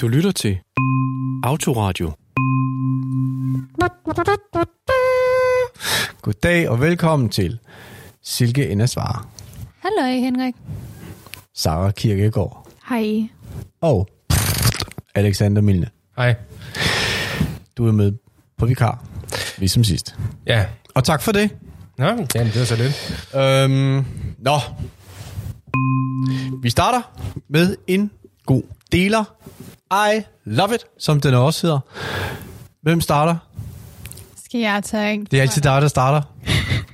Du lytter til Autoradio. Goddag og velkommen til Silke Indersvar, Hallo, Henrik. Sara Kirkegaard Hej. og Alexander Milne. Hej. Du er med på vikar, ligesom sidst. Ja. Og tak for det. Nå, jamen, det var så lidt. Øhm, nå. Vi starter med en god deler. I love it, som den også hedder. Hvem starter? Skal jeg tage? Det er altid dig, der starter.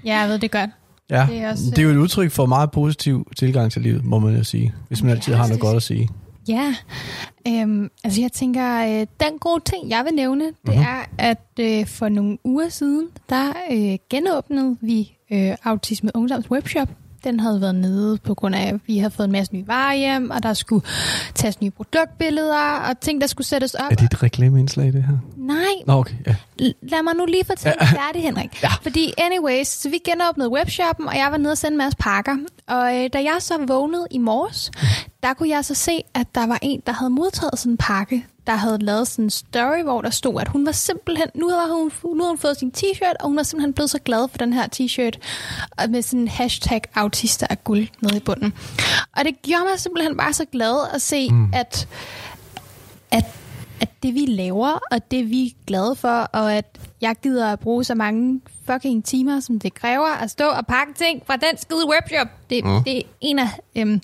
Ja, jeg ved det godt. Ja, Det er også- det er jo et udtryk for meget positiv tilgang til livet, må man jo sige. Hvis man altid har noget godt at sige. Ja, øhm, altså jeg tænker, øh, den gode ting, jeg vil nævne, det Mhm. mm-hmm. er, at øh, for nogle uger siden, der øh, genåbnede vi øh, Autisme Ungdoms webshop. Den havde været nede på grund af, at vi havde fået en masse nye varer hjem, og der skulle tages nye produktbilleder, og ting, der skulle sættes op. Er det et reklameindslag, det her? Nej, Nå, okay. Ja. Lad mig nu lige fortælle ja. færdig, Henrik. Ja. Fordi anyways, så vi genåbnede webshoppen, og jeg var nede og sende en masse pakker. Og øh, da jeg så vågnede i morges, der kunne jeg så se, at der var en, der havde modtaget sådan en pakke, der havde lavet sådan en story, hvor der stod, at hun var simpelthen, nu har hun, nu har hun fået sin t-shirt, og hun er simpelthen blevet så glad for den her t-shirt, og med sådan en hashtag autister af guld nede i bunden. Og det gjorde mig simpelthen bare så glad at se, mm. at at, at det vi laver, og det vi er glade for, og at jeg gider at bruge så mange fucking timer, som det kræver at stå og pakke ting fra den skide webshop. Det, mm. det er en af, øhm,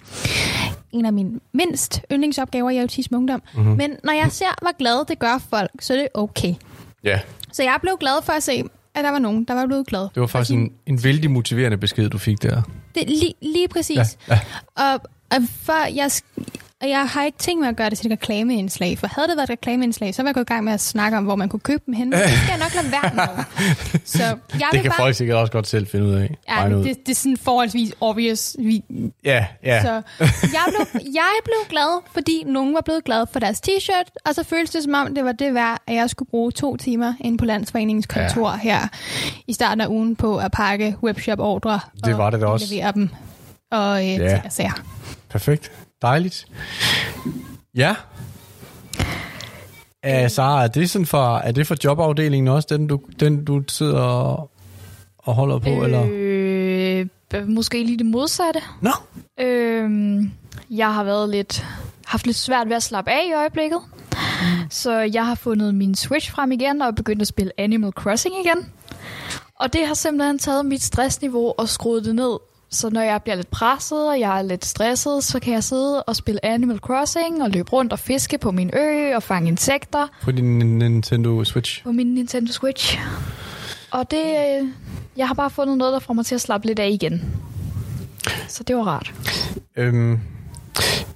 en af mine mindst yndlingsopgaver i Autisme Ungdom. Mm-hmm. Men når jeg ser, hvor glade det gør folk, så er det okay. ja. Så jeg blev glad for at se, at der var nogen, der var blevet glad. Det var faktisk en, en vældig motiverende besked, du fik der. Det lige, lige præcis. Ja, ja. Og, og for jeg, og jeg har ikke tænkt mig at gøre det til et reklameindslag, for havde det været et reklameindslag, så var jeg gået i gang med at snakke om, hvor man kunne købe dem henne. Det skal jeg nok lade være med. Så jeg Det vil kan bare, folk sikkert også godt selv finde ud af. ja, det, det, er sådan forholdsvis obvious. Vi, ja, ja. Så jeg blev, jeg blev glad, fordi nogen var blevet glade for deres t-shirt, og så føltes det som om, det var det værd, at jeg skulle bruge to timer inde på Landsforeningens kontor ja. her i starten af ugen på at pakke webshop-ordre Det var og det da også. levere dem. Og øh, ja. ting og sager. Perfekt. Dejligt. Ja. Uh, Sara, er det, sådan for, er det for jobafdelingen også, den du, den du sidder og, og holder på? Øh. Eller? Måske lige det modsatte. Nå, Øh, jeg har været lidt, haft lidt svært ved at slappe af i øjeblikket. Så jeg har fundet min Switch frem igen og begyndt at spille Animal Crossing igen. Og det har simpelthen taget mit stressniveau og skruet det ned. Så når jeg bliver lidt presset, og jeg er lidt stresset, så kan jeg sidde og spille Animal Crossing og løbe rundt og fiske på min ø og fange insekter på din Nintendo Switch. på min Nintendo Switch. Og det, øh, jeg har bare fundet noget, der får mig til at slappe lidt af igen. Så det var rart. Øhm,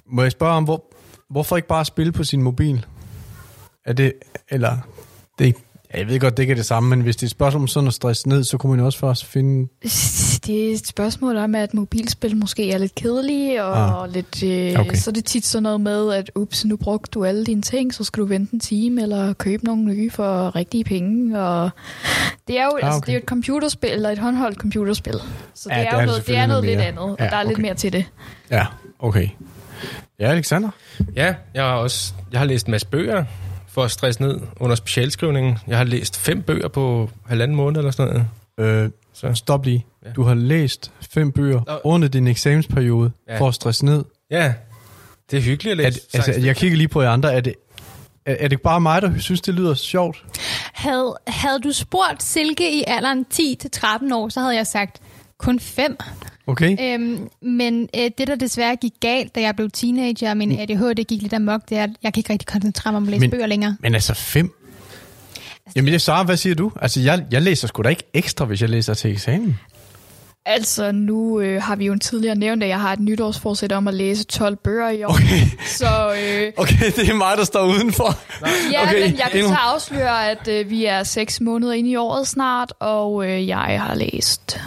må jeg spørge om, hvor, hvorfor ikke bare spille på sin mobil? Er det, eller, det er ikke, ja, jeg ved godt, det ikke er det samme, men hvis det er et spørgsmål om sådan at stresse ned, så kunne man også først finde... Det er et spørgsmål om, at mobilspil måske er lidt kedelige, og Ah. lidt, øh, Okay. så er det tit sådan noget med, at ups, nu brugte du alle dine ting, så skal du vente en time, eller købe nogle nye for rigtige penge. Og det er jo Ah, altså, okay. det er et computerspil, eller et håndholdt computerspil. Så Ja, det det er er jo det noget, det er noget noget lidt mere. andet, og Ja, der er lidt okay. mere til det. Ja, okay. Ja, Alexander? Ja, jeg har også jeg har læst en masse bøger for at stresse ned under specialskrivningen. Jeg har læst fem bøger på halvanden måned eller sådan noget. Øh, Så. stop lige. Ja. Du har læst fem bøger Nå. under din eksamensperiode Ja. for at stresse ned. Ja, det er hyggeligt at Er læse. det, altså, jeg kigger lige på jer andre. Er det, er, er det bare mig, der synes, det lyder sjovt? Havde, havde du spurgt Silke i alderen 10-13 år, så havde jeg sagt kun 5. Okay? Øhm, men øh, det, der desværre gik galt, da jeg blev teenager, og min ADHD gik lidt amok, det er, at jeg kan ikke rigtig koncentrere mig om at læse Men- bøger længere. Men altså fem? Jamen, jeg Sara, hvad siger du? Altså, jeg, jeg læser sgu da ikke ekstra, hvis jeg læser til eksamen. Altså, nu øh, har vi jo tidligere nævnt, at jeg har et nytårsforsæt om at læse 12 bøger i år. Okay, Så øh, okay det er mig, der står udenfor. ja, Okay, men jeg kan så afsløre, at øh, vi er seks måneder inde i året snart, og øh, jeg har læst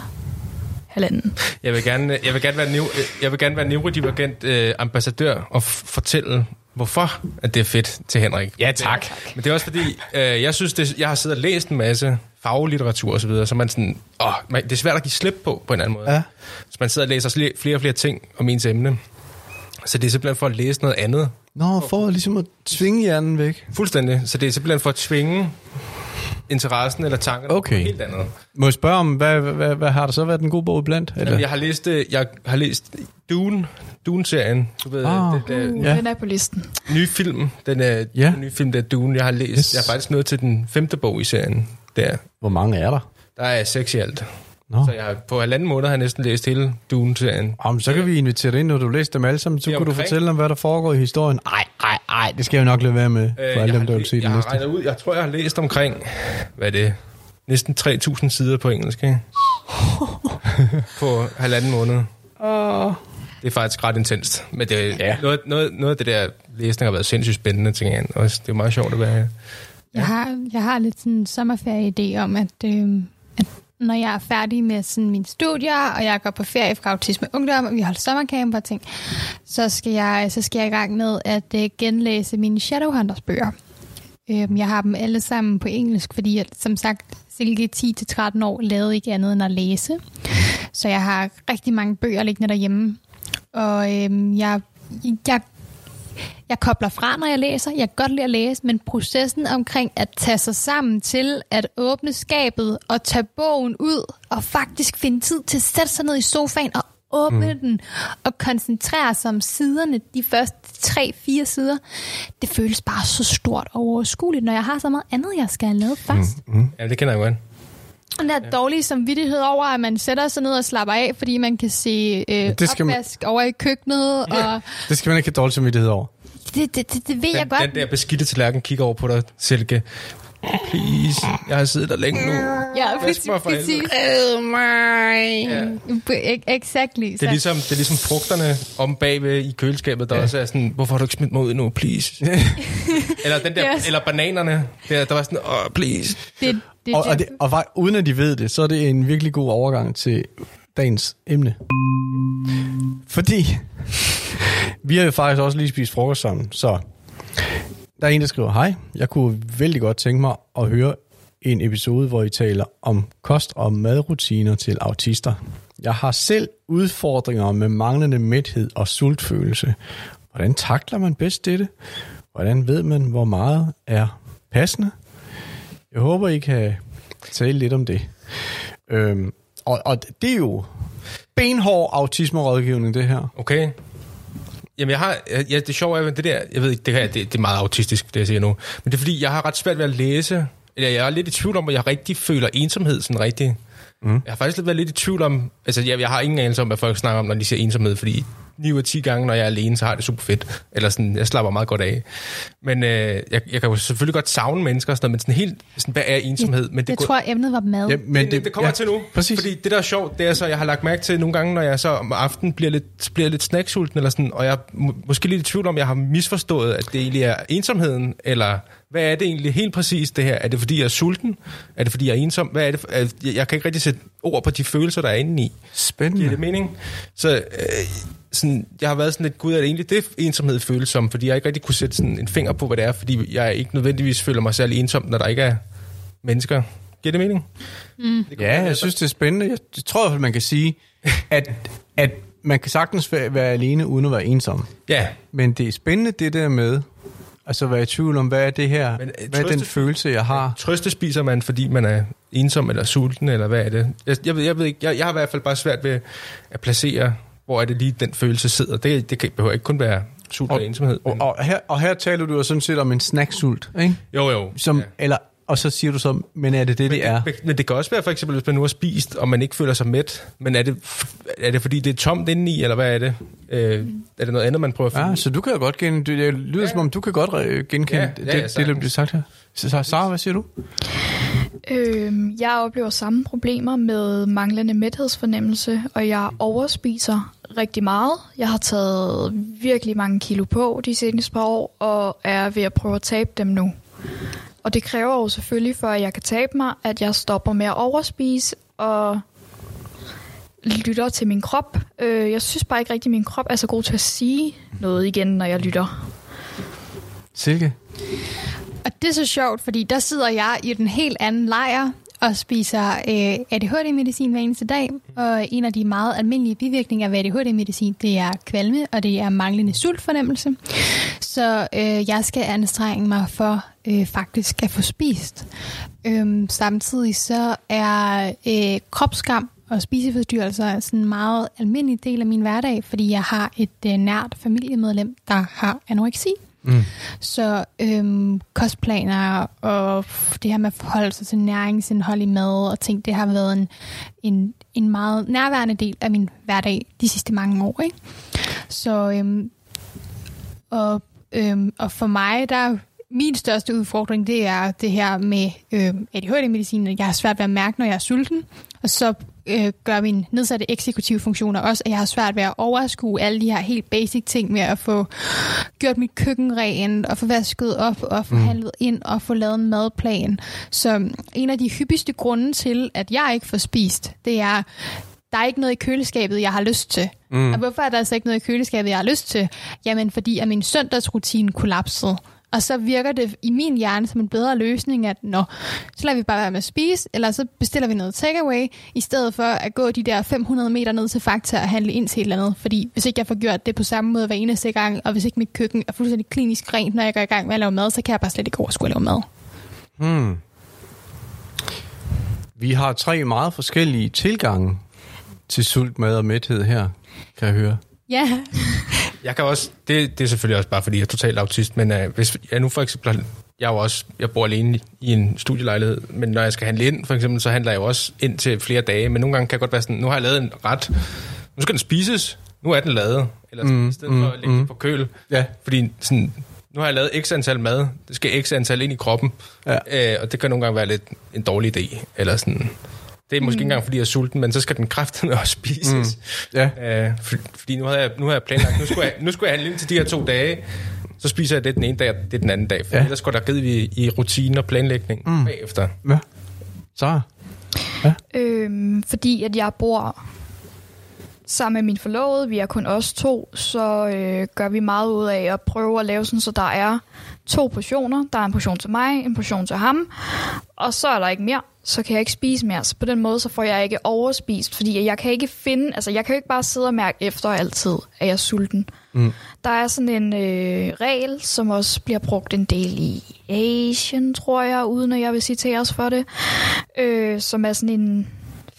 halvanden. Jeg vil gerne, jeg vil gerne være, neuro, jeg vil gerne være neurodivergent øh, ambassadør og f- fortælle, hvorfor at det er fedt til Henrik. Ja, tak. Men det er også fordi, øh, jeg synes, det, jeg har siddet og læst en masse faglitteratur og så videre, så man sådan, åh, man, det er svært at give slip på, på en anden måde. Ja. Så man sidder og læser flere og flere ting om ens emne. Så det er simpelthen for at læse noget andet, Nå, for ligesom at tvinge hjernen væk. Fuldstændig. Så det er simpelthen for at tvinge interessen eller tankerne Okay. på helt andet. Må jeg spørge om, hvad, hvad, hvad, har der så været den gode bog blandt? Eller? Jamen, jeg har læst, øh, jeg har læst Dune, Dune-serien. Du ved, Ah. den der Uh, Ja. Den er på listen. nye film. Den er Ja. den nye film, der er Dune. Jeg har læst. Yes. Jeg er faktisk nået til den femte bog i serien. Der. Hvor mange er der? Der er seks i alt. Nå. Så jeg på halvanden måned har jeg næsten læst hele Dune-serien. Jamen, så kan vi invitere dig ind, når du læser dem alle sammen. Så Det kan du fortælle om, hvad der foregår i historien. Ej, ej, ej, det skal jeg jo nok lade være med, for Øh, alle jeg dem, har, der vil se jeg den næste. regnet ud, jeg tror, jeg har læst omkring, hvad er det, næsten 3.000 sider på engelsk, ikke? på halvanden måned. Det er faktisk ret intenst. Men det, Ja. ja. noget, noget, noget af det der læsning har været sindssygt spændende, tænker jeg. Også, det er meget sjovt at være Jeg har, jeg har lidt sådan en sommerferie-idé om, at, øh, at når jeg er færdig med sådan mine studier, og jeg går på ferie fra Autisme Ungdom, og vi holder sommercamp og ting, så skal jeg, så skal jeg i gang med at øh, genlæse mine Shadowhunters bøger. Øh, jeg har dem alle sammen på engelsk, fordi jeg, som sagt, Silke 10-13 år lavede ikke andet end at læse. Så jeg har rigtig mange bøger liggende derhjemme. Og øh, jeg, jeg jeg kobler fra, når jeg læser. Jeg kan godt lide at læse, men processen omkring at tage sig sammen til at åbne skabet og tage bogen ud og faktisk finde tid til at sætte sig ned i sofaen og åbne mm. den og koncentrere sig om siderne, de første tre-fire sider, det føles bare så stort og overskueligt, når jeg har så meget andet, jeg skal have lavet først. Mm. Ja, det kender jeg godt. Den der dårlige samvittighed over, at man sætter sig ned og slapper af, fordi man kan se øh, det skal man- opvask over i køkkenet, og Det skal man ikke have dårlig samvittighed over. Det, det, det, det ved jeg Den, godt. den der beskidte tallerken kigger over på dig, Silke. Please, jeg har siddet der længe nu. Ja, mig præcis. Oh my. Ja. Exactly. Det er, ligesom, det er ligesom frugterne om bagved i køleskabet, der ja. også er sådan, hvorfor har du ikke smidt mig ud nu, please? eller, den der, Yes. eller bananerne, der, der var sådan, oh, please. det, det, Og, og, det, og fak- uden at de ved det, så er det en virkelig god overgang til dagens emne. Fordi vi har jo faktisk også lige spist frokost sammen, så der er en, der skriver, hej, jeg kunne vældig godt tænke mig at høre en episode, hvor I taler om kost og madrutiner til autister. Jeg har selv udfordringer med manglende mæthed og sultfølelse. Hvordan takler man bedst dette? Hvordan ved man, hvor meget er passende? Jeg håber, I kan tale lidt om det. Øhm, og, og det er jo benhård autismerådgivning, det her. Okay. Jamen, jeg har, ja, det sjove er, at det der, jeg ved ikke, det, her, det, det er meget autistisk, det jeg siger nu, men det er fordi, jeg har ret svært ved at læse, eller jeg er lidt i tvivl om, at jeg rigtig føler ensomhed sådan rigtig. Mm. Jeg har faktisk lidt været lidt i tvivl om, altså jeg, jeg har ingen anelse om, hvad folk snakker om, når de siger ensomhed, fordi 9 ud af 10 gange, når jeg er alene, så har jeg det super fedt. Eller sådan, jeg slapper meget godt af. Men øh, jeg, jeg kan jo selvfølgelig godt savne mennesker, og sådan noget, men sådan helt, sådan, hvad er ensomhed? Men det går- tror jeg, emnet var mad. Ja, men det, det kommer ja, til nu. Præcis. Fordi det, der er sjovt, det er så, jeg har lagt mærke til nogle gange, når jeg så om aftenen bliver lidt, bliver lidt snacksulten, eller sådan, og jeg er må, måske lidt i tvivl om, jeg har misforstået, at det egentlig er ensomheden, eller hvad er det egentlig helt præcis det her? Er det fordi, jeg er sulten? Er det fordi, jeg er ensom? Hvad er det? Er, jeg, jeg kan ikke rigtig sætte ord på de følelser, der er inde i. Giver Spændende. det mening? Så øh, sådan, jeg har været sådan lidt, gud, er det egentlig det ensomhed føles som? Fordi jeg ikke rigtig kunne sætte sådan en finger på, hvad det er, fordi jeg ikke nødvendigvis føler mig særlig ensom, når der ikke er mennesker. Giver det mening? Mm. Det Ja, jeg synes, det er spændende. Jeg tror i hvert fald, man kan sige, at, at man kan sagtens være alene uden at være ensom. Ja, Men det er spændende det der med, altså være i tvivl om, hvad er det her? Men, øh, hvad er den trøste- følelse, jeg har? Trøste spiser man, fordi man er ensom eller sulten, eller hvad er det? Jeg, jeg, ved, jeg ved ikke, jeg, jeg har i hvert fald bare svært ved at placere, hvor er det lige, den følelse sidder. Det, det kan, behøver ikke kun være sult og, Og- ensomhed. Og, Men, og, her, og her taler du jo sådan set om en snacksult, ikke? jo, jo. Som, ja. eller, og så siger du så, men er det det, det er? Men, men det kan også være for eksempel, hvis man nu har spist, og man ikke føler sig mæt, men er det, er det fordi, det er tomt indeni, eller hvad er det? Øh, er det noget andet, man prøver at finde? Ja, så du kan jo godt genkende, det lyder ja. som om, du kan godt genkende Ja, ja, det, ja, det, det, der bliver sagt her. Så, så Sara, hvad siger du? Øhm, jeg oplever samme problemer med manglende mæthedsfornemmelse, og jeg overspiser rigtig meget. Jeg har taget virkelig mange kilo på de seneste par år, og er ved at prøve at tabe dem nu. Og det kræver jo selvfølgelig, for at jeg kan tabe mig, at jeg stopper med at overspise og lytter til min krop. Øh, jeg synes bare ikke rigtig, at min krop er så god til at sige noget igen, når jeg lytter. Silke? Og det er så sjovt, fordi der sidder jeg i den helt anden lejr og spiser øh, ADHD-medicin hver eneste dag. Og en af de meget almindelige bivirkninger ved ADHD-medicin, det er kvalme, og det er manglende sultfornemmelse. Så øh, jeg skal anstrenge mig for øh, faktisk at få spist. Øhm, samtidig så er øh, kropskam og spiseforstyrrelser sådan en meget almindelig del af min hverdag, fordi jeg har et øh, nært familiemedlem, der har anoreksi. Mm. Mm. Så øhm, kostplaner og det her med at forholde sig til næringsindhold i mad og ting, det har været en, en, en meget nærværende del af min hverdag de sidste mange år. Ikke? Så øhm, og, øhm, og for mig, der min største udfordring, det er det her med øh, ADHD-medicin, jeg har svært ved at mærke, når jeg er sulten. Og så øh, gør min nedsatte eksekutive funktioner også, at jeg har svært ved at overskue alle de her helt basic ting med at få gjort mit køkken rent, og få vasket op, og få handlet ind, og få lavet en madplan. Så en af de hyppigste grunde til, at jeg ikke får spist, det er, der er ikke noget i køleskabet, jeg har lyst til. Mm. Og hvorfor er der altså ikke noget i køleskabet, jeg har lyst til? Jamen, fordi at min søndagsrutine kollapsede. Og så virker det i min hjerne som en bedre løsning, at nå, så lader vi bare være med at spise, eller så bestiller vi noget takeaway, i stedet for at gå de der 500 meter ned til Fakta og handle ind til et eller andet. Fordi hvis ikke jeg får gjort det på samme måde hver eneste gang, og hvis ikke mit køkken er fuldstændig klinisk rent, når jeg går i gang med at lave mad, så kan jeg bare slet ikke overskue at lave mad. Hmm. Vi har tre meget forskellige tilgange til sult, mad og mæthed her, kan jeg høre. Ja, Jeg kan også, det, det er selvfølgelig også bare fordi, jeg er totalt autist, men uh, hvis jeg nu for eksempel, jeg jo også, jeg bor alene i en studielejlighed, men når jeg skal handle ind, for eksempel, så handler jeg jo også ind til flere dage, men nogle gange kan jeg godt være sådan, nu har jeg lavet en ret, nu skal den spises, nu er den lavet, eller sådan, Mm, i stedet for at lægge mm, den på køl, Ja. fordi sådan, nu har jeg lavet x antal mad, det skal x antal ind i kroppen, Ja. øh, og det kan nogle gange være lidt en dårlig idé, eller sådan, det er måske mm. ikke engang, fordi jeg er sulten, men så skal den kraftedeme også spises. Mm. Ja. Øh, for, fordi nu havde, jeg, nu havde jeg planlagt, nu skulle jeg, nu skulle jeg handle ind til de her to dage, så spiser jeg det den ene dag, og det den anden dag. For Ja. ja. ellers går der givet i, i rutine og planlægning mm. bagefter. Ja. Så. Øhm, fordi at jeg bor sammen med min forlovede, vi er kun os to, så øh, gør vi meget ud af at prøve at lave sådan, så der er to portioner. Der er en portion til mig, en portion til ham, og så er der ikke mere. Så kan jeg ikke spise mere. Så på den måde, så får jeg ikke overspist, fordi jeg kan ikke finde, altså jeg kan jo ikke bare sidde og mærke efter altid, at jeg er sulten. Mm. Der er sådan en øh, regel, som også bliver brugt en del i Asien, tror jeg, uden at jeg vil citeres for det, øh, som er sådan en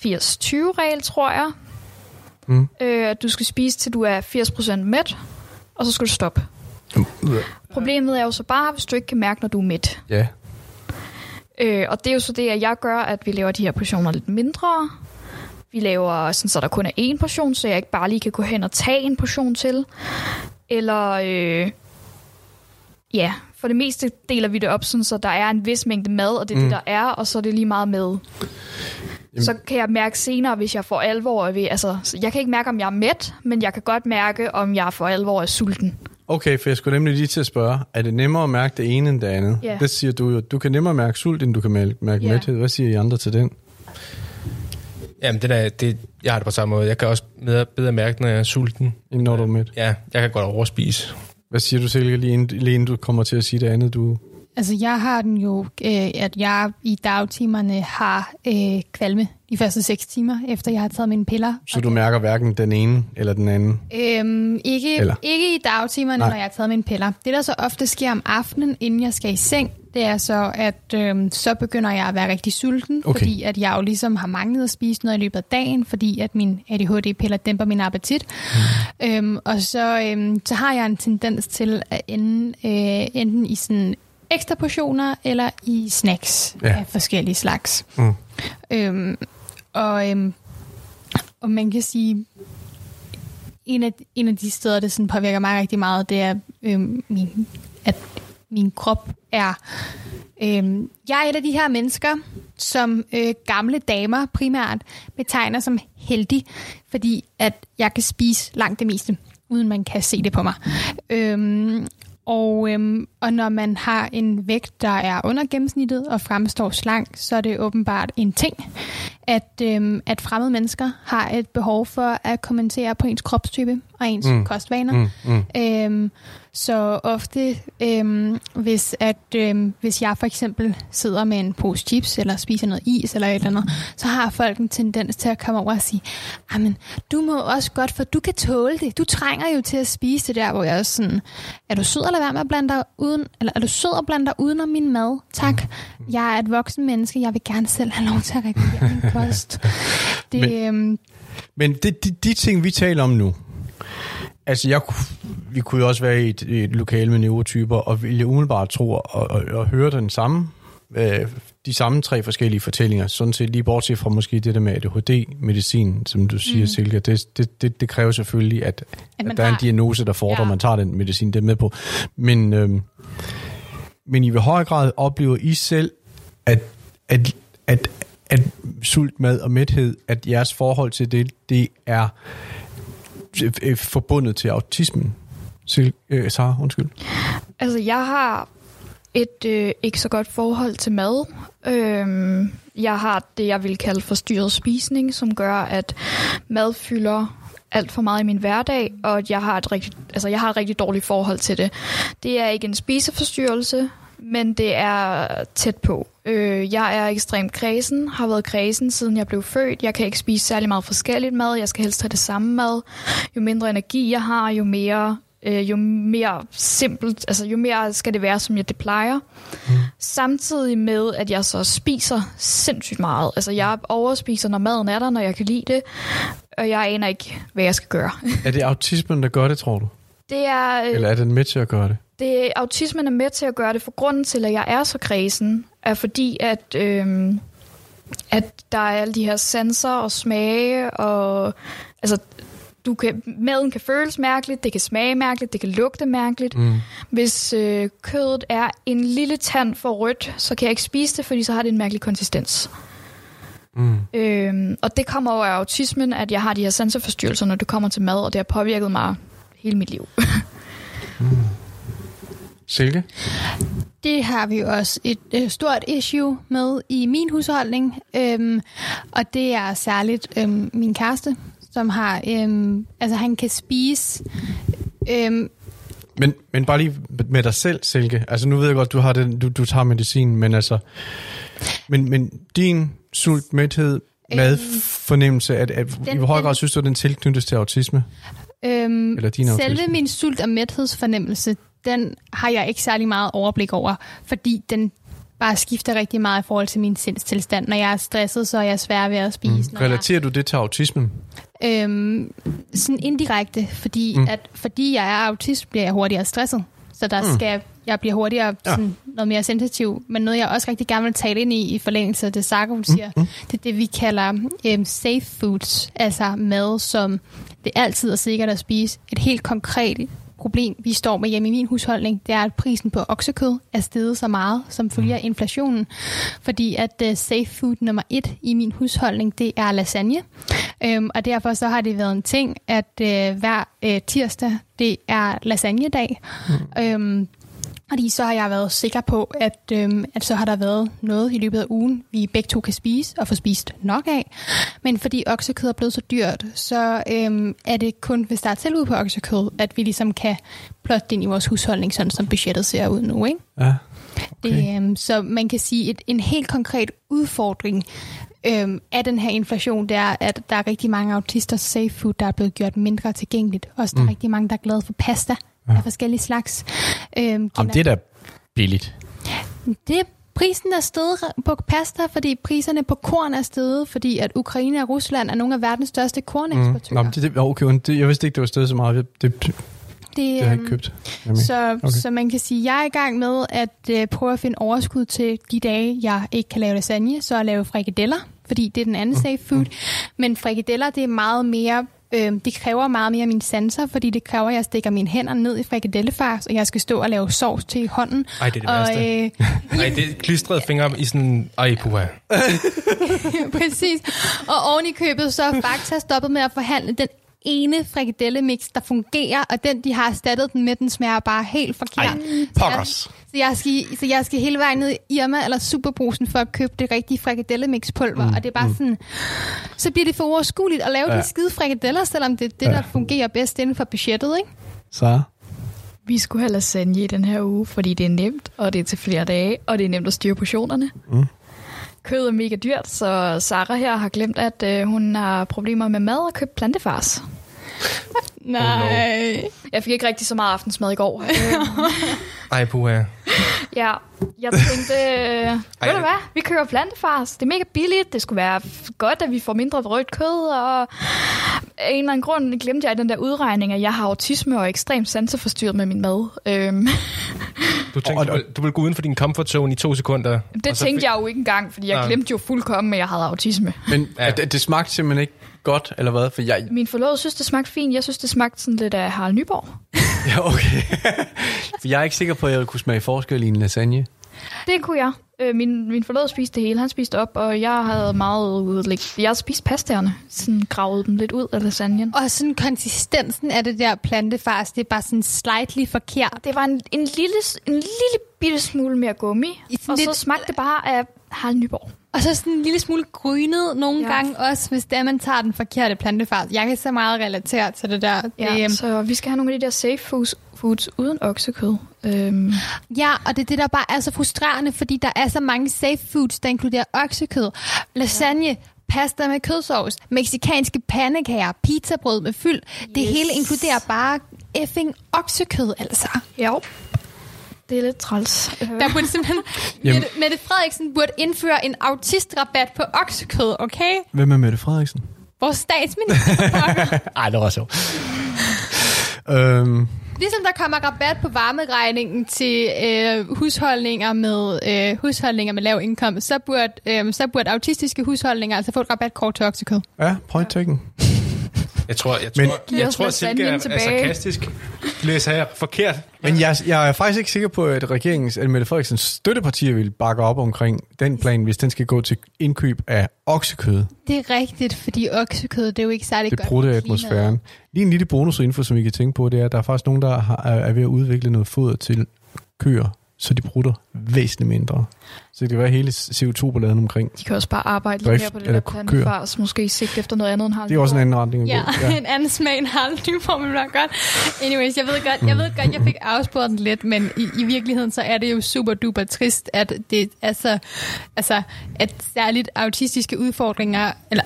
80-20-regel, tror jeg. Mm. Øh, at du skal spise, til du er 80% mæt, og så skal du stoppe. Problemet er jo så bare, hvis du ikke kan mærke, når du er mæt. Ja. Øh, og det er jo så det, at jeg gør, at vi laver de her portioner lidt mindre. Vi laver sådan, så der kun er én portion, så jeg ikke bare lige kan gå hen og tage en portion til. Eller, øh, ja, for det meste deler vi det op, sådan, så der er en vis mængde mad, og det er mm. det, der er, og så er det lige meget med. Så kan jeg mærke senere, hvis jeg får alvor ved, altså, jeg kan ikke mærke, om jeg er mæt, men jeg kan godt mærke, om jeg for alvor er sulten. Okay, for jeg skulle nemlig lige til at spørge, er det nemmere at mærke det ene end det andet? Ja. Det siger du jo. Du kan nemmere mærke sult, end du kan mærke, Ja. mæthed. Hvad siger I andre til den? Jamen, det der, det, jeg har det på samme måde. Jeg kan også bedre, bedre mærke, når jeg er sulten. Inden når du er mæt? Ja, jeg kan godt overspise. Hvad siger du, Silke, lige inden, lige inden du kommer til at sige det andet, du... Altså, jeg har den jo, øh, at jeg i dagtimerne har øh, kvalme de første 6 timer, efter jeg har taget mine piller. Så du mærker hverken den ene eller den anden? Øhm, ikke, Eller? ikke i dagtimerne, Nej. når jeg har taget mine piller. Det, der så ofte sker om aftenen, inden jeg skal i seng, det er så, at øhm, så begynder jeg at være rigtig sulten, Okay. fordi at jeg jo ligesom har manglet at spise noget i løbet af dagen, fordi at min ADHD-piller dæmper min appetit. Mm. Øhm, og så, øhm, så har jeg en tendens til at ende øh, enten i sådan ekstra portioner eller i snacks Ja. af forskellige slags. Mm. Øhm, og, øhm, og man kan sige, en af, en af de steder, det sådan påvirker mig rigtig meget, det er, øhm, min, at min krop er... Øhm, jeg er et af de her mennesker, som øh, gamle damer primært betegner som heldig, fordi at jeg kan spise langt det meste, uden man kan se det på mig. Øhm, og, øhm, og når man har en vægt, der er under gennemsnittet og fremstår slank, så er det åbenbart en ting, at, øhm, at fremmede mennesker har et behov for at kommentere på ens kropstype og ens mm. kostvaner. Mm, mm. Øhm, så ofte, øhm, hvis, at, øhm, hvis jeg for eksempel sidder med en pose chips, eller spiser noget is, eller et eller andet, så har folk en tendens til at komme over og sige, men du må også godt, for du kan tåle det. Du trænger jo til at spise det der, hvor jeg er sådan, er du sød eller være med at blande dig uden, eller er du sød at blande dig udenom min mad? Tak. Jeg er et voksen menneske, jeg vil gerne selv have lov til at regulere min kost. Det, Men- øhm, Men det, de, de ting, vi taler om nu, altså jeg, vi kunne jo også være i et, i et lokale med neurotyper, og ville umiddelbart tro og, og, og høre den samme, øh, de samme tre forskellige fortællinger, sådan set lige bortset fra måske det der med ADHD-medicin, som du siger, mm. Silke, det, det, det, det kræver selvfølgelig, at, at, at der er en har- diagnose, der fordrer, Ja. man tager den medicin, det er med på. Men, øh, men i hvor høj grad oplever I selv, at, at, at, at sult, mad og mæthed, at jeres forhold til det, det er Øh, øh, forbundet til autismen? Sil, øh, Sarah, undskyld. Altså, jeg har et øh, ikke så godt forhold til mad. Øhm, jeg har det, jeg vil kalde forstyrret spisning, som gør, at mad fylder alt for meget i min hverdag, og at jeg har et rigtig, altså, jeg har et rigtig dårligt forhold til det. Det er ikke en spiseforstyrrelse, men det er tæt på. Øh, jeg er ekstremt kredsen, har været kredsen siden jeg blev født. Jeg kan ikke spise særlig meget forskelligt mad. Jeg skal helst have det samme mad. Jo mindre energi jeg har, jo mere øh, jo mere simpelt, altså jo mere skal det være, som jeg det plejer. Mm. Samtidig med, at jeg så spiser sindssygt meget. Altså jeg overspiser, når maden er der, når jeg kan lide det, og jeg aner ikke, hvad jeg skal gøre. Er det autismen, der gør det, tror du? Det er, øh, Eller er den med til at gøre det? det, autismen er med til at gøre det, for grunden til, at jeg er så kredsen, er fordi, at, øhm, at der er alle de her sensorer og smage, og altså, du kan, maden kan føles mærkeligt, det kan smage mærkeligt, det kan lugte mærkeligt. Mm. Hvis øh, kødet er en lille tand for rødt, så kan jeg ikke spise det, fordi så har det en mærkelig konsistens. Mm. Øhm, og det kommer over af autismen, at jeg har de her sanseforstyrrelser, når det kommer til mad, og det har påvirket mig hele mit liv. Silke? Det har vi jo også et øh, stort issue med i min husholdning, øhm, og det er særligt øhm, min kæreste, som har, øhm, altså han kan spise, øhm, Men, men bare lige med dig selv, Silke. Altså nu ved jeg godt, du har den, du, du tager medicin, men altså... Men, men din sult, mæthed, madfornemmelse, at, at i den- hvor høj grad synes du, at den tilknyttes til autisme? Øhm, Eller din selve min sult- og mæthedsfornemmelse, den har jeg ikke særlig meget overblik over, fordi den bare skifter rigtig meget i forhold til min sindstilstand. Når jeg er stresset, så er jeg svær ved at spise. Mm. Når jeg, Relaterer du det til autismen? Øhm, sådan indirekte, fordi, Mm. mm. at, fordi jeg er autist, bliver jeg hurtigere stresset. Så der Mm. mm. skal jeg bliver hurtigere Ja. sådan, noget mere sensitiv. Men noget, jeg også rigtig gerne vil tale ind i, i forlængelse af det, Sarko hun siger, mm. mm. det er det, vi kalder øhm, safe foods. Altså mad, som det altid er sikkert at spise. Et helt konkret problem, vi står med hjemme i min husholdning, det er, at prisen på oksekød er steget så meget, som følger inflationen. Fordi at uh, safe food nummer et i min husholdning, det er lasagne. Øhm, og derfor så har det været en ting, at øh, hver øh, tirsdag, det er lasagnedag. Mm. Øhm, fordi så har jeg været sikker på, at, øhm, at så har der været noget i løbet af ugen, vi begge to kan spise og få spist nok af. Men fordi oksekød er blevet så dyrt, så øhm, er det kun, hvis der er tilbud på oksekød, at vi ligesom kan plotte det ind i vores husholdning, sådan som budgettet ser ud nu. Ikke? Ja. Okay. Det, øhm, så man kan sige, at en helt konkret udfordring øhm, af den her inflation, det er, at der er rigtig mange autister safe food, der er blevet gjort mindre tilgængeligt. Også der er Mm. rigtig mange, der er glade for pasta Ja. af forskellige slags. Øhm, Jamen, det er da billigt. det prisen er steget på pasta, fordi priserne på korn er steget, fordi at Ukraine og Rusland er nogle af verdens største Mm. korneksportører. Nå, men det, det, okay, det, jeg vidste ikke, det var stedet så meget. Det, det, det det, har jeg ikke øhm, købt. Jamen. Så, Okay. så man kan sige, at jeg er i gang med at øh, prøve at finde overskud til de dage, jeg ikke kan lave lasagne, så at lave frikadeller, fordi det er den anden safe food. Men frikadeller, det er meget mere... Øh, det kræver meget mere mine sanser, fordi det kræver, at jeg stikker mine hænder ned i frikadellefars, og jeg skal stå og lave sovs til i hånden. Ej, det er det og, værste. øh, Ej, det er klistrede fingre i sådan... Ej, puha. Præcis. Og oven i købet, så er Fakta stoppet med at forhandle den ene frikadellemix, der fungerer, og den, de har erstattet den med, den smager bare helt forkert. Ej, pokkers. Så jeg, skal, så jeg skal hele vejen ned i Irma eller Superbrusen for at købe det rigtige frikadellemix-pulver, mm, og det er bare mm. sådan... Så bliver det for uoverskueligt at lave Ja. de skide frikadeller, selvom det er det, Ja. der fungerer bedst inden for budgettet, ikke? Så Vi skulle have lasagne i den her uge, fordi det er nemt, og det er til flere dage, og det er nemt at styre portionerne. Mm. Kød er mega dyrt, så Sara her har glemt, at øh, hun har problemer med mad og købt plantefars. Nej. Jeg fik ikke rigtig så meget aftensmad i går. Øhm, Ej, puha. ja, jeg tænkte, øh, ved du hvad, vi køber plantefars. Det er mega billigt, det skulle være godt, at vi får mindre rødt kød, og af en eller anden grund glemte jeg den der udregning, at jeg har autisme og er ekstremt sanseforstyrret med min mad. Øhm, Du tænkte, du, vil, du vil gå uden for din comfort zone i to sekunder. det tænkte fik- jeg jo ikke engang, fordi jeg Nej. glemte jo fuldkommen, at jeg havde autisme. Men ja. det, det smagte simpelthen ikke godt, eller hvad? For jeg... Min forlovede synes, det smagte fint. Jeg synes, det smagte sådan lidt af Harald Nyborg. Ja, okay. Jeg er ikke sikker på, at jeg kunne smage forskel i en lasagne. Det kunne jeg. Øh, min, min forlovede spiste det hele. Han spiste op, og jeg havde meget udlæg. Jeg havde spist pastaerne. Sådan gravet dem lidt ud af lasagnen. Og sådan konsistensen af det der plantefars, det er bare sådan slightly forkert. Det var en, en, lille, en lille bitte smule mere gummi, og så lidt- smagte det bare af Harald Nyborg. Og så sådan en lille smule grynet nogle Ja. gange også, hvis det er, man tager den forkerte plantefars. Jeg kan så meget relatere til det der. Ja, Det, så vi skal have nogle af de der safe foods, foods uden oksekød. Øhm, Ja, og det er det, der bare er så frustrerende, fordi der er så mange safe foods, der inkluderer oksekød, lasagne, ja. pasta med kødsovs, meksikanske pandekager, pizzabrød med fyld. Det Yes. hele inkluderer bare effing oksekød, altså. ja, det er lidt træls. Øh, Der burde simpelthen... Jamen- Mette, Mette Frederiksen burde indføre en autistrabat på oksekød, okay? Hvem er Mette Frederiksen? Vores statsminister. Ej, det var så. øhm, Ligesom der kommer rabat på varmeregningen til øh, husholdninger med øh, husholdninger med lav indkomst, så burde, øh, så burde autistiske husholdninger altså få et rabatkort til oksekød. ja, point taken. Jeg tror, jeg Men- tror, jeg os tror Silke er, er tilbage. sarkastisk. Læser jeg forkert. Men jeg, jeg er faktisk ikke sikker på, at regeringens, at Mette Frederiksens støttepartier vil bakke op omkring den plan, hvis den skal gå til indkøb af oksekød. Det er rigtigt, fordi oksekød, det er jo ikke særlig Det godt. brudte for atmosfæren. Lige en lille bonusinfo, som I kan tænke på, det er, at der er faktisk nogen, der har, er er ved at udvikle noget foder til køer, så de brutter væsentligt mindre. Så det kan være hele CO2-balladen omkring. De kan også bare arbejde lidt Drift mere på det eller der køer. plantefars. Måske sigte efter noget andet end Harald Det er også en anden retning. Ja, gå. en anden smag end Harald Nyborg vil være godt. Anyways, jeg ved godt, jeg ved godt, jeg fik afsporet den lidt, men i, i virkeligheden så er det jo super duper trist, at det altså, altså, at særligt autistiske udfordringer, eller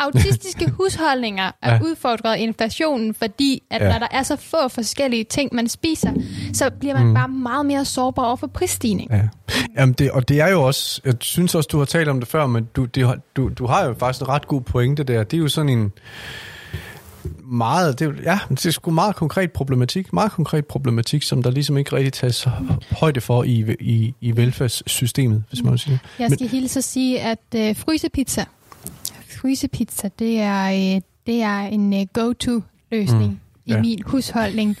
autistiske husholdninger er Ja. udfordret af inflationen, fordi at Ja. når der er så få forskellige ting, man spiser, så bliver man mm. bare meget mere sårbar over for prisstigning. Ja. Jamen det, og det er jo også, jeg synes også, du har talt om det før, men du, det, du, du har jo faktisk en ret god pointe der. Det er jo sådan en meget, det ja, det er sgu meget konkret problematik, meget konkret problematik, som der ligesom ikke rigtig tages højde for i, i, i velfærdssystemet, hvis man vil sige. Jeg skal hilse at sige, at øh, frysepizza, frysepizza, det er, øh, det er en øh, go-to-løsning. Mm. i Ja. min husholdning.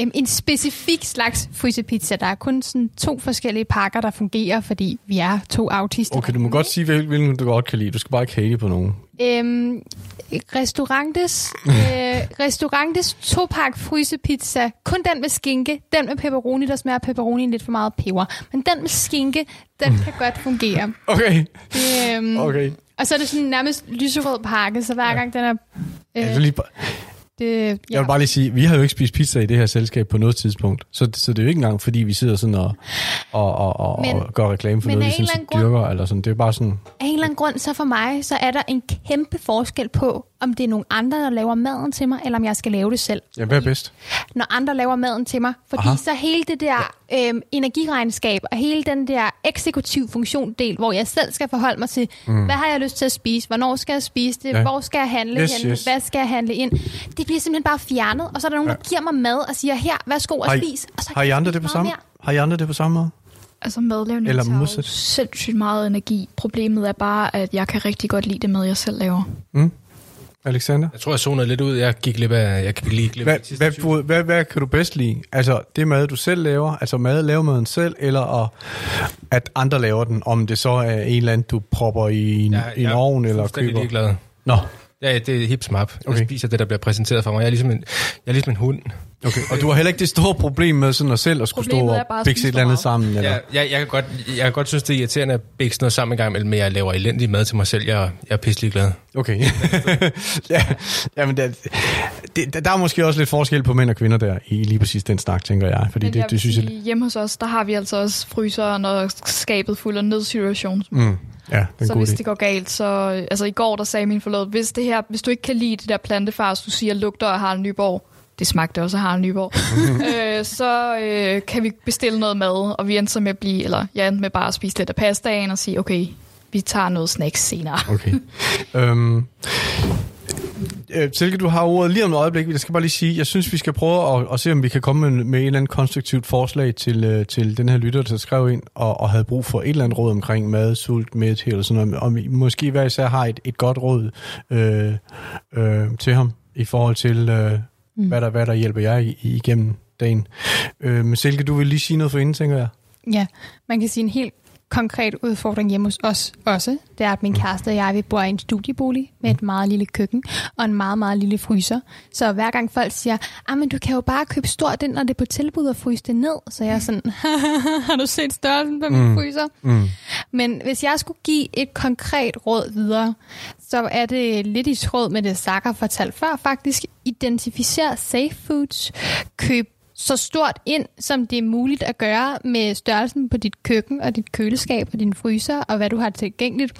Øhm, en specifik slags frysepizza. Der er kun sådan to forskellige pakker, der fungerer, fordi vi er to autister. Okay, du må godt sige, hvil- hvilken du godt kan lide. Du skal bare ikke hate på nogen. Øhm, restaurantes, øh, restaurantes to-pakke frysepizza. Kun den med skinke. Den med pepperoni, der smager pepperoni lidt for meget peber. Men den med skinke, den kan godt fungere. Okay, øhm, okay. Og så er det sådan nærmest lyserød pakke, så hver Ja. gang den er... Øh, Altså lige, det, jeg ja. vil bare lige sige, vi har jo ikke spist pizza i det her selskab på noget tidspunkt. Så, så det er jo ikke engang, fordi vi sidder sådan og, og, og, og, Men- og gør reklame for noget, vi anden dyrker. Eller sådan. Det er bare sådan, Af en eller anden grund, så for mig, så er der en kæmpe forskel på, om det er nogle andre, der laver maden til mig, eller om jeg skal lave det selv. ja, hvad er bedst? når andre laver maden til mig. Fordi Aha. Så hele det der øhm, energiregnskab og hele den der eksekutiv funktion del, hvor jeg selv skal forholde mig til, mm. hvad har jeg lyst til at spise, hvornår skal jeg spise det, Ja. hvor skal jeg handle Yes, hen, yes. hvad skal jeg handle ind. Det bliver simpelthen bare fjernet, og så er der nogen, Ja. der giver mig mad og siger, her, værsgo og spis. Og så Har I andre det på samme? mere. Har I andre det på samme måde? Altså madlavning Eller tager jo modsat. sindssygt meget energi. Problemet er bare, at jeg kan rigtig godt lide det mad, jeg selv laver. Mm? Alexander? Jeg tror, jeg zonede lidt ud. Jeg gik glip af... Jeg gik lige glip af Hvad, hvad, 20. hvad, hvad, hvad kan du bedst lide? Altså det mad, du selv laver, altså mad, laver maden selv, eller at, at andre laver den, om det så er en eller anden, du propper i en, Jeg- i en jeg er ovn, eller køber? ligeglad. Nå, Ja, det er hip smap. Jeg Okay. spiser det, der bliver præsenteret for mig. Jeg er ligesom en, jeg er ligesom en hund. Okay. Og du har heller ikke det store problem med sådan at selv at skulle stå Problemet er og bikse et eller andet sammen? Eller? Ja, jeg, jeg, kan godt, jeg kan godt synes, det er irriterende at sådan noget sammen en gang imellem, men jeg laver elendig mad til mig selv. Jeg, jeg er pisselig glad. Okay. ja, jamen, der, det, der er måske også lidt forskel på mænd og kvinder der i lige præcis den snak, tænker jeg. Fordi Men det, jeg det synes jeg... sige, hjemme hos os, der har vi altså også fryseren og skabet fuld af nødsituation. Mm, ja, det er en Så hvis idé. det går galt, så... Altså i går, der sagde min forlod, hvis, det her, hvis du ikke kan lide det der plantefars, du siger lugter af Harald Nyborg, det smagte også af Harald Nyborg, øh, så øh, kan vi bestille noget mad, og vi endte så med at blive, eller jeg endte med bare at spise lidt af pastaen og sige, okay, vi tager noget snacks senere. Okay. øhm, øh, Silke, du har ordet lige om et øjeblik. Jeg skal bare lige sige, jeg synes, vi skal prøve at, at se, om vi kan komme med, med et eller andet konstruktivt forslag til, øh, til den her lytter, der skrev ind og, og havde brug for et eller andet råd omkring mad, sult, mæthed eller sådan noget. Om I måske hver især har et, et godt råd øh, øh, til ham i forhold til, øh, mm. hvad, der, hvad der hjælper jer i, igennem dagen. Øh, men Silke, du vil lige sige noget for inden, tænker jeg. Ja, man kan sige en helt konkret udfordring hjemme hos os også, det er, at min kæreste og jeg, vi bor i en studiebolig med et meget lille køkken og en meget, meget lille fryser. Så hver gang folk siger, ah, men du kan jo bare købe stort ind, når det er på tilbud og fryse det ned, så jeg er sådan, har du set størrelsen på min Mm. fryser? Mm. Men hvis jeg skulle give et konkret råd videre, så er det lidt i tråd med det, Sakker fortalte før faktisk. Identificer safe foods. Køb så stort ind, som det er muligt at gøre med størrelsen på dit køkken og dit køleskab og din fryser og hvad du har tilgængeligt.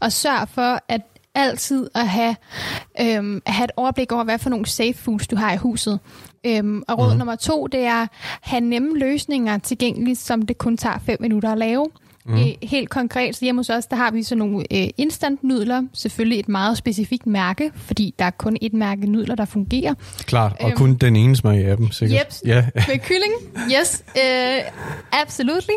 Og sørg for at altid at have, øhm, at have et overblik over, hvad for nogle safe foods du har i huset. Øhm, og råd mm. nummer to, det er at have nemme løsninger tilgængeligt, som det kun tager 5 minutter at lave. Mm. Øh, helt konkret, så hjemme hos os, der har vi så nogle øh, instant-nudler. Selvfølgelig et meget specifikt mærke, fordi der er kun et mærke nudler, der fungerer. Klart, og Øhm. kun den ene smag af dem, sikkert. Jeps. Ja, Med kylling, yes, øh, absolutely.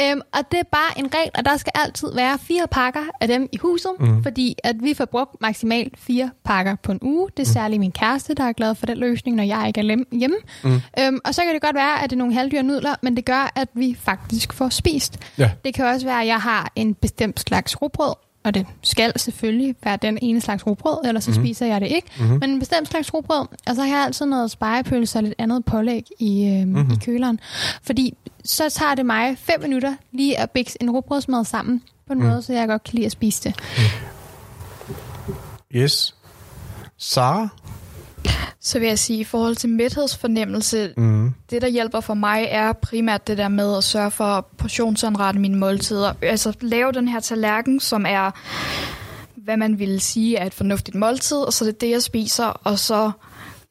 Øhm, og det er bare en regel, og der skal altid være fire pakker af dem i huset, mm. fordi at vi får brugt maksimalt fire pakker på en uge. Det er særligt min kæreste, der er glad for den løsning, når jeg ikke er hjemme. Mm. Øhm, og så kan det godt være, at det er nogle halvdyre nudler, men det gør, at vi faktisk får spist. ja. Det kan også være, at jeg har en bestemt slags rugbrød, og det skal selvfølgelig være den ene slags rugbrød, ellers så mm-hmm. spiser jeg det ikke. Mm-hmm. Men en bestemt slags rugbrød, og så har jeg altid noget spejepølse og lidt andet pålæg i, øh, mm-hmm. i køleren. Fordi så tager det mig fem minutter lige at bikse en rugbrødsmad sammen på en mm. måde, så jeg godt kan lide at spise det. Yes. Sara? Så vil jeg sige, i forhold til mæthedsfornemmelse, Mm. det der hjælper for mig er primært det der med at sørge for at portionsanrette mine måltider. Altså lave den her tallerken, som er, hvad man ville sige er et fornuftigt måltid, og så er det det, jeg spiser, og så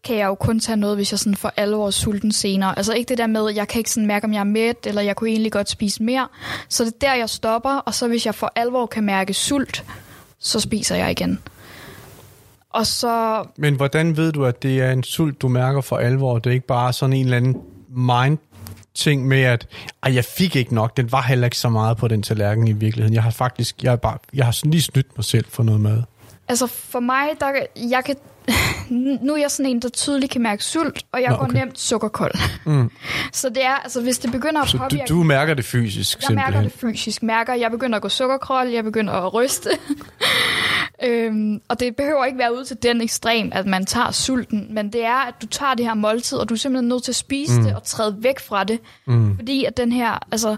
kan jeg jo kun tage noget, hvis jeg sådan for alvor er sulten senere. Altså ikke det der med, jeg kan ikke sådan mærke, om jeg er mæt, eller jeg kunne egentlig godt spise mere. Så det er der, jeg stopper, og så hvis jeg for alvor kan mærke sult, så spiser jeg igen. Og så Men hvordan ved du, at det er en sult, du mærker for alvor? Det er ikke bare sådan en eller anden mind ting med, at Ej, jeg fik ikke nok, den var heller ikke så meget på den tallerken i virkeligheden. Jeg har faktisk, jeg har, bare, jeg har sådan lige snydt mig selv for noget mad. Altså for mig, der, jeg kan, nu er jeg sådan en, der tydeligt kan mærke sult, og jeg Nå, okay. går nemt sukkerkold. Mm. Så det er, altså hvis det begynder at Så du, påvirke... du mærker det fysisk jeg simpelthen. mærker det fysisk. Mærker, jeg begynder at gå sukkerkold, jeg begynder at ryste. øhm, og det behøver ikke være ud til den ekstrem, at man tager sulten, men det er, at du tager det her måltid, og du er simpelthen nødt til at spise mm. det og træde væk fra det. Mm. Fordi at den her, altså,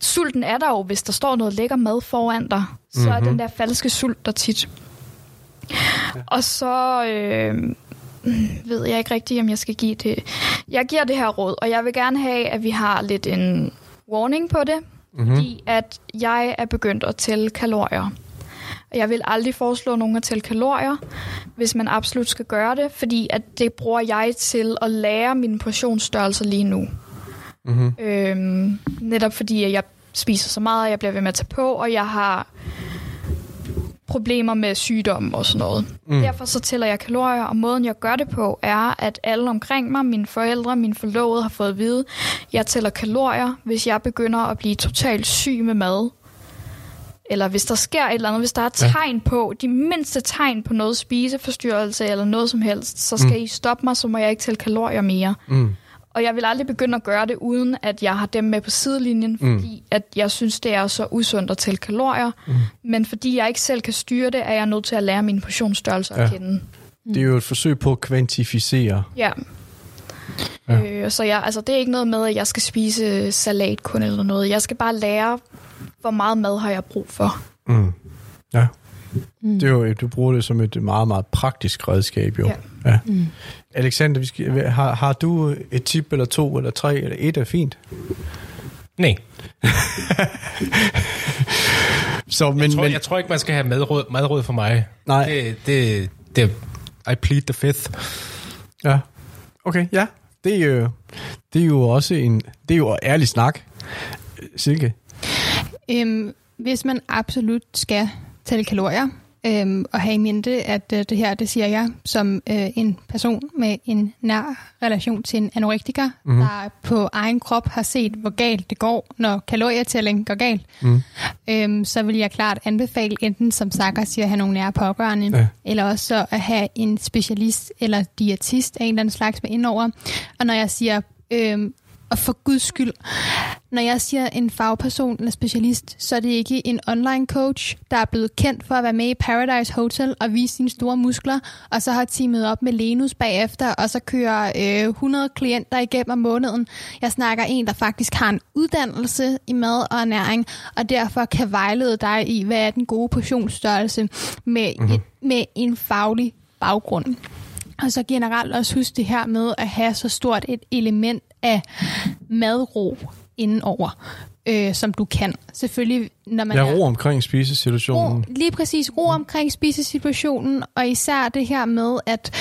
sulten er der jo, hvis der står noget lækker mad foran dig. Så Mhm. er den der falske sult der tit. Og så øh, ved jeg ikke rigtigt, om jeg skal give det. Jeg giver det her råd, og jeg vil gerne have, at vi har lidt en warning på det, mm-hmm. fordi at jeg er begyndt at tælle kalorier. Jeg vil aldrig foreslå nogen at tælle kalorier, hvis man absolut skal gøre det, fordi at det bruger jeg til at lære mine portionsstørrelser lige nu. Mm-hmm. Øhm, netop fordi at jeg spiser så meget, og jeg bliver ved med at tage på, og jeg har problemer med sygdom og sådan noget. Mm. Derfor så tæller jeg kalorier, og måden jeg gør det på er, at alle omkring mig, mine forældre, mine forlovede har fået at vide, jeg tæller kalorier, hvis jeg begynder at blive totalt syg med mad. Eller hvis der sker et eller andet, hvis der er tegn på, de mindste tegn på noget spiseforstyrrelse eller noget som helst, så skal mm. I stoppe mig, så må jeg ikke tælle kalorier mere. Mm. Og jeg vil aldrig begynde at gøre det, uden at jeg har dem med på sidelinjen, fordi at jeg synes, det er så usundt at tælle kalorier. Mm. Men fordi jeg ikke selv kan styre det, er jeg nødt til at lære min portionsstørrelse Ja. at kende. Det er jo et forsøg på at kvantificere. Ja. Ja. ja. Øh, så jeg, altså, det er ikke noget med, at jeg skal spise salat kun eller noget. Jeg skal bare lære, hvor meget mad har jeg brug for. Mm. Ja. Mm. Det er jo, du bruger det som et meget, meget praktisk redskab, jo. Ja. ja. Mm. Alexander, vi skal, har, har du et tip, eller to, eller tre, eller et er fint? Nej, Så, men, jeg, tror, men, jeg tror ikke, man skal have madråd, madråd for mig. Nej. Det, det, det, I plead the fifth. Ja. Okay, ja. Det er jo, det er jo også en, det er jo ærlig snak. Silke. Øhm, hvis man absolut skal tælle kalorier, øhm, og have i mente, at øh, det her, det siger jeg, som øh, en person med en nær relation til en anorektiker, mm. der på egen krop har set, hvor galt det går, når kalorietælling går galt, mm. øhm, så vil jeg klart anbefale enten, som Sakker siger, at have nogle nære pårørende, Ja. ja. eller også så at have en specialist eller diætist af en eller anden slags med indover. Og når jeg siger øhm, og for guds skyld, når jeg siger en fagperson eller specialist, så er det ikke en online coach, der er blevet kendt for at være med i Paradise Hotel og vise sine store muskler, og så har teamet op med Lenus bagefter, og så kører øh, 100 klienter igennem om måneden. Jeg snakker en, der faktisk har en uddannelse i mad og ernæring, og derfor kan vejlede dig i, hvad er den gode portionsstørrelse med, mm-hmm. et, med en faglig baggrund. Og så generelt også husk det her med at have så stort et element af madro indenover, øh, som du kan. Selvfølgelig, når man er ro omkring spisesituationen. ro, lige præcis ro omkring spisesituationen, og især det her med, at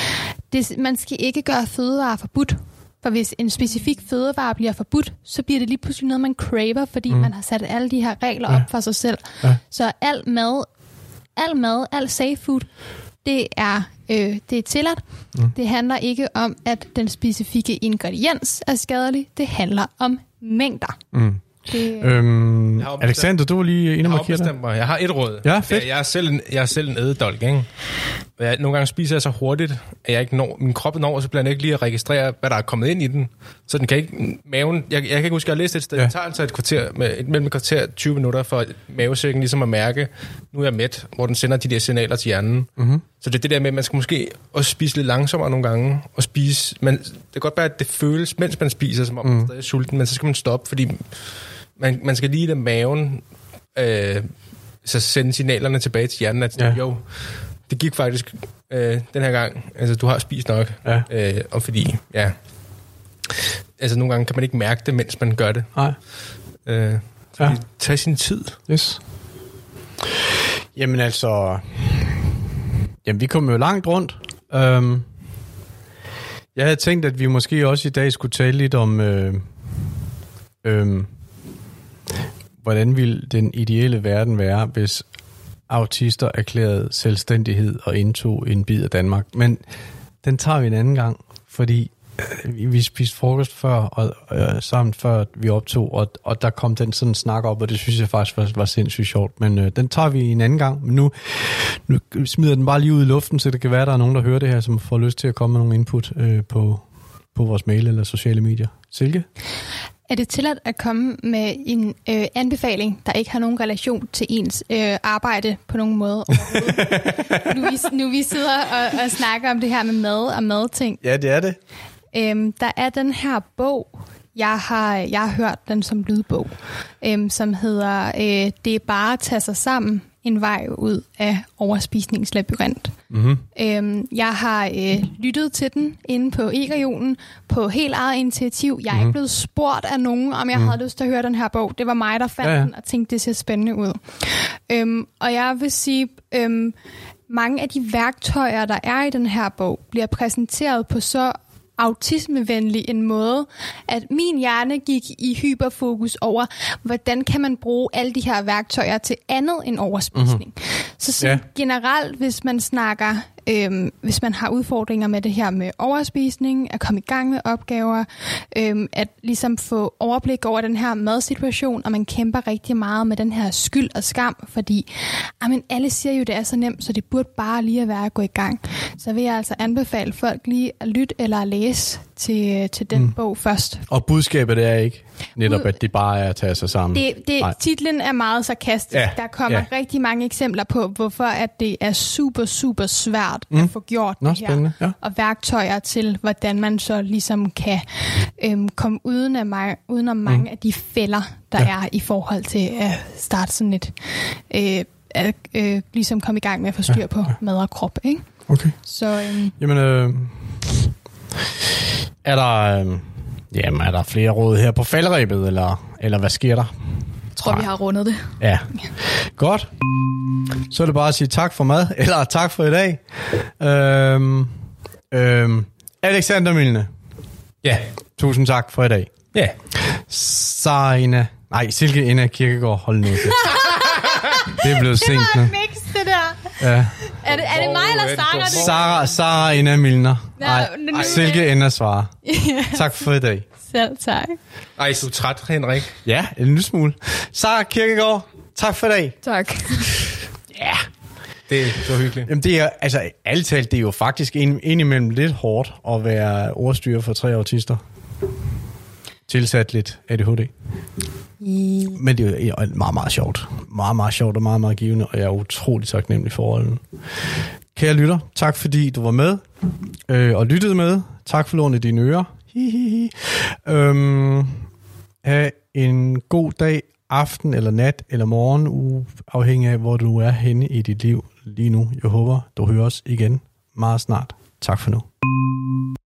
det, man skal ikke gøre fødevarer forbudt. For hvis en specifik fødevare bliver forbudt, så bliver det lige pludselig noget, man craver, fordi mm. man har sat alle de her regler Ja. op for sig selv. Ja. Så al mad, al mad, al safe food, det er, øh, det er tilladt. Mm. Det handler ikke om, at den specifikke ingrediens er skadelig. Det handler om mængder. Mm. Det, Øhm, Alexander, du var lige inde Jeg og har markere. Jeg har et råd. Ja, fedt. Jeg, jeg, er selv en, jeg er selv en ædedolk, ikke? Jeg, nogle gange spiser jeg så hurtigt, at jeg ikke når, min krop når, og så bliver den ikke lige at registrere, hvad der er kommet ind i den. Så den kan ikke, maven, jeg, jeg kan ikke huske, at jeg har læst et sted, Ja. det tager altså et kvarter, med, et, mellem et kvarter og 20 minutter, for mavesækken ligesom at mærke, nu er jeg mæt, hvor den sender de der signaler til hjernen. Mm-hmm. Så det er det der med, at man skal måske også spise lidt langsommere nogle gange, og spise, men det kan godt være, at det føles, mens man spiser, som om mm. man stadig er sulten, men så skal man stoppe, fordi man, man skal lige lade maven øh, så sende signalerne tilbage til hjernen, at ja. jo, det gik faktisk øh, den her gang. Altså, du har spist nok. Ja. Øh, og fordi, ja... Altså, nogle gange kan man ikke mærke det, mens man gør det. Nej. Øh, Ja. ja. Tag sin tid. Yes. Jamen altså... Jamen, vi kom jo langt rundt. Øhm, jeg havde tænkt, at vi måske også i dag skulle tale lidt om... Øh, øh, hvordan ville den ideelle verden være, hvis autister erklærede selvstændighed og indtog en bid af Danmark. Men den tager vi en anden gang, fordi øh, vi- vi spiste frokost før, og øh, sammen før vi optog, og, og der kom den sådan snak op, og det synes jeg faktisk var, var sindssygt sjovt. Men øh, den tager vi en anden gang. Men nu, nu smider den bare lige ud i luften, så det kan være, at der er nogen, der hører det her, som får lyst til at komme med nogle input øh, på, på vores mail eller sociale medier. Silke? Er det tilladt at komme med en øh, anbefaling, der ikke har nogen relation til ens øh, arbejde på nogen måde nu, vi, nu vi sidder og, og snakker om det her med mad og madting. Ja, det er det. Øhm, der er den her bog, jeg har, jeg har hørt den som lydbog, øhm, som hedder øh, Det er bare at tage sig sammen, en vej ud af overspisningslabyrint. Mm-hmm. Øhm, jeg har øh, lyttet til den inde på e-regionen på helt eget initiativ. Jeg er mm-hmm. ikke blevet spurgt af nogen, om jeg mm. havde lyst til at høre den her bog. Det var mig, der fandt ja. ja. den og tænkte, det ser spændende ud. Øhm, og jeg vil sige, øhm, mange af de værktøjer, der er i den her bog, bliver præsenteret på så autismevenlig en måde, at min hjerne gik i hyperfokus over, hvordan kan man bruge alle de her værktøjer til andet end overspisning. Mm-hmm. Så Ja. ja. generelt, hvis man snakker, øhm, hvis man har udfordringer med det her med overspisning, at komme i gang med opgaver, øhm, at ligesom få overblik over den her madsituation, og man kæmper rigtig meget med den her skyld og skam, fordi amen, alle siger jo, det er så nemt, så det burde bare lige at være at gå i gang. Så vil jeg altså anbefale folk lige at lytte eller at læse til, til den mm. bog først. Og budskabet er ikke netop, at det bare er at tage sig sammen. Det, det, Nej. titlen er meget sarkastisk. Ja, Der kommer ja. rigtig mange eksempler på, hvorfor at det er super, super svært mm. at få gjort Nå, det her. Ja. Og værktøjer til, hvordan man så ligesom kan øhm, komme uden, af mig, udenom mange mm. af de fælder, der Ja. ja. er i forhold til at starte sådan et... Øh, at øh, ligesom komme i gang med at få styr på mad og krop. Ikke? Okay. Så øhm, Jamen, øh, er der... Øh, jamen, er der flere råd her på faldrebet, eller, eller hvad sker der? Jeg tror, vi har rundet det. Ja. Godt. Så er det bare at sige tak for mad, eller tak for i dag. Øhm, øhm, Alexander Milne, Ja. tusind tak for i dag. Ja. Sarina, nej, Silke Ina Kirkegaard, hold nu. Det er blevet sent nu. mix, det der. Ja. Er det, er det mig eller er Sara? Det Sara, Sara Ina Milner. Ja, Nej, nu- Silke Ina svarer. Tak for i dag. selv tak. Ej, du er træt, Henrik. Ja, en lille smule. Sara Kirkegaard, tak for i dag. Tak. Ja. Det, det var hyggeligt. Jamen det er, altså ærligt talt, det er jo faktisk ind, indimellem lidt hårdt at være ordstyrer for tre autister. Tilsat lidt ADHD. Men det er meget, meget sjovt. Meget, meget sjovt og meget, meget givende, og jeg er utrolig taknemmelig for rollen. Kære lytter, tak fordi du var med øh, og lyttede med. Tak for lånet dine ører. Hihihi. Øhm, ha' en god dag, aften eller nat eller morgen, u- afhængig af, hvor du er henne i dit liv lige nu. Jeg håber, du hører os igen meget snart. Tak for nu.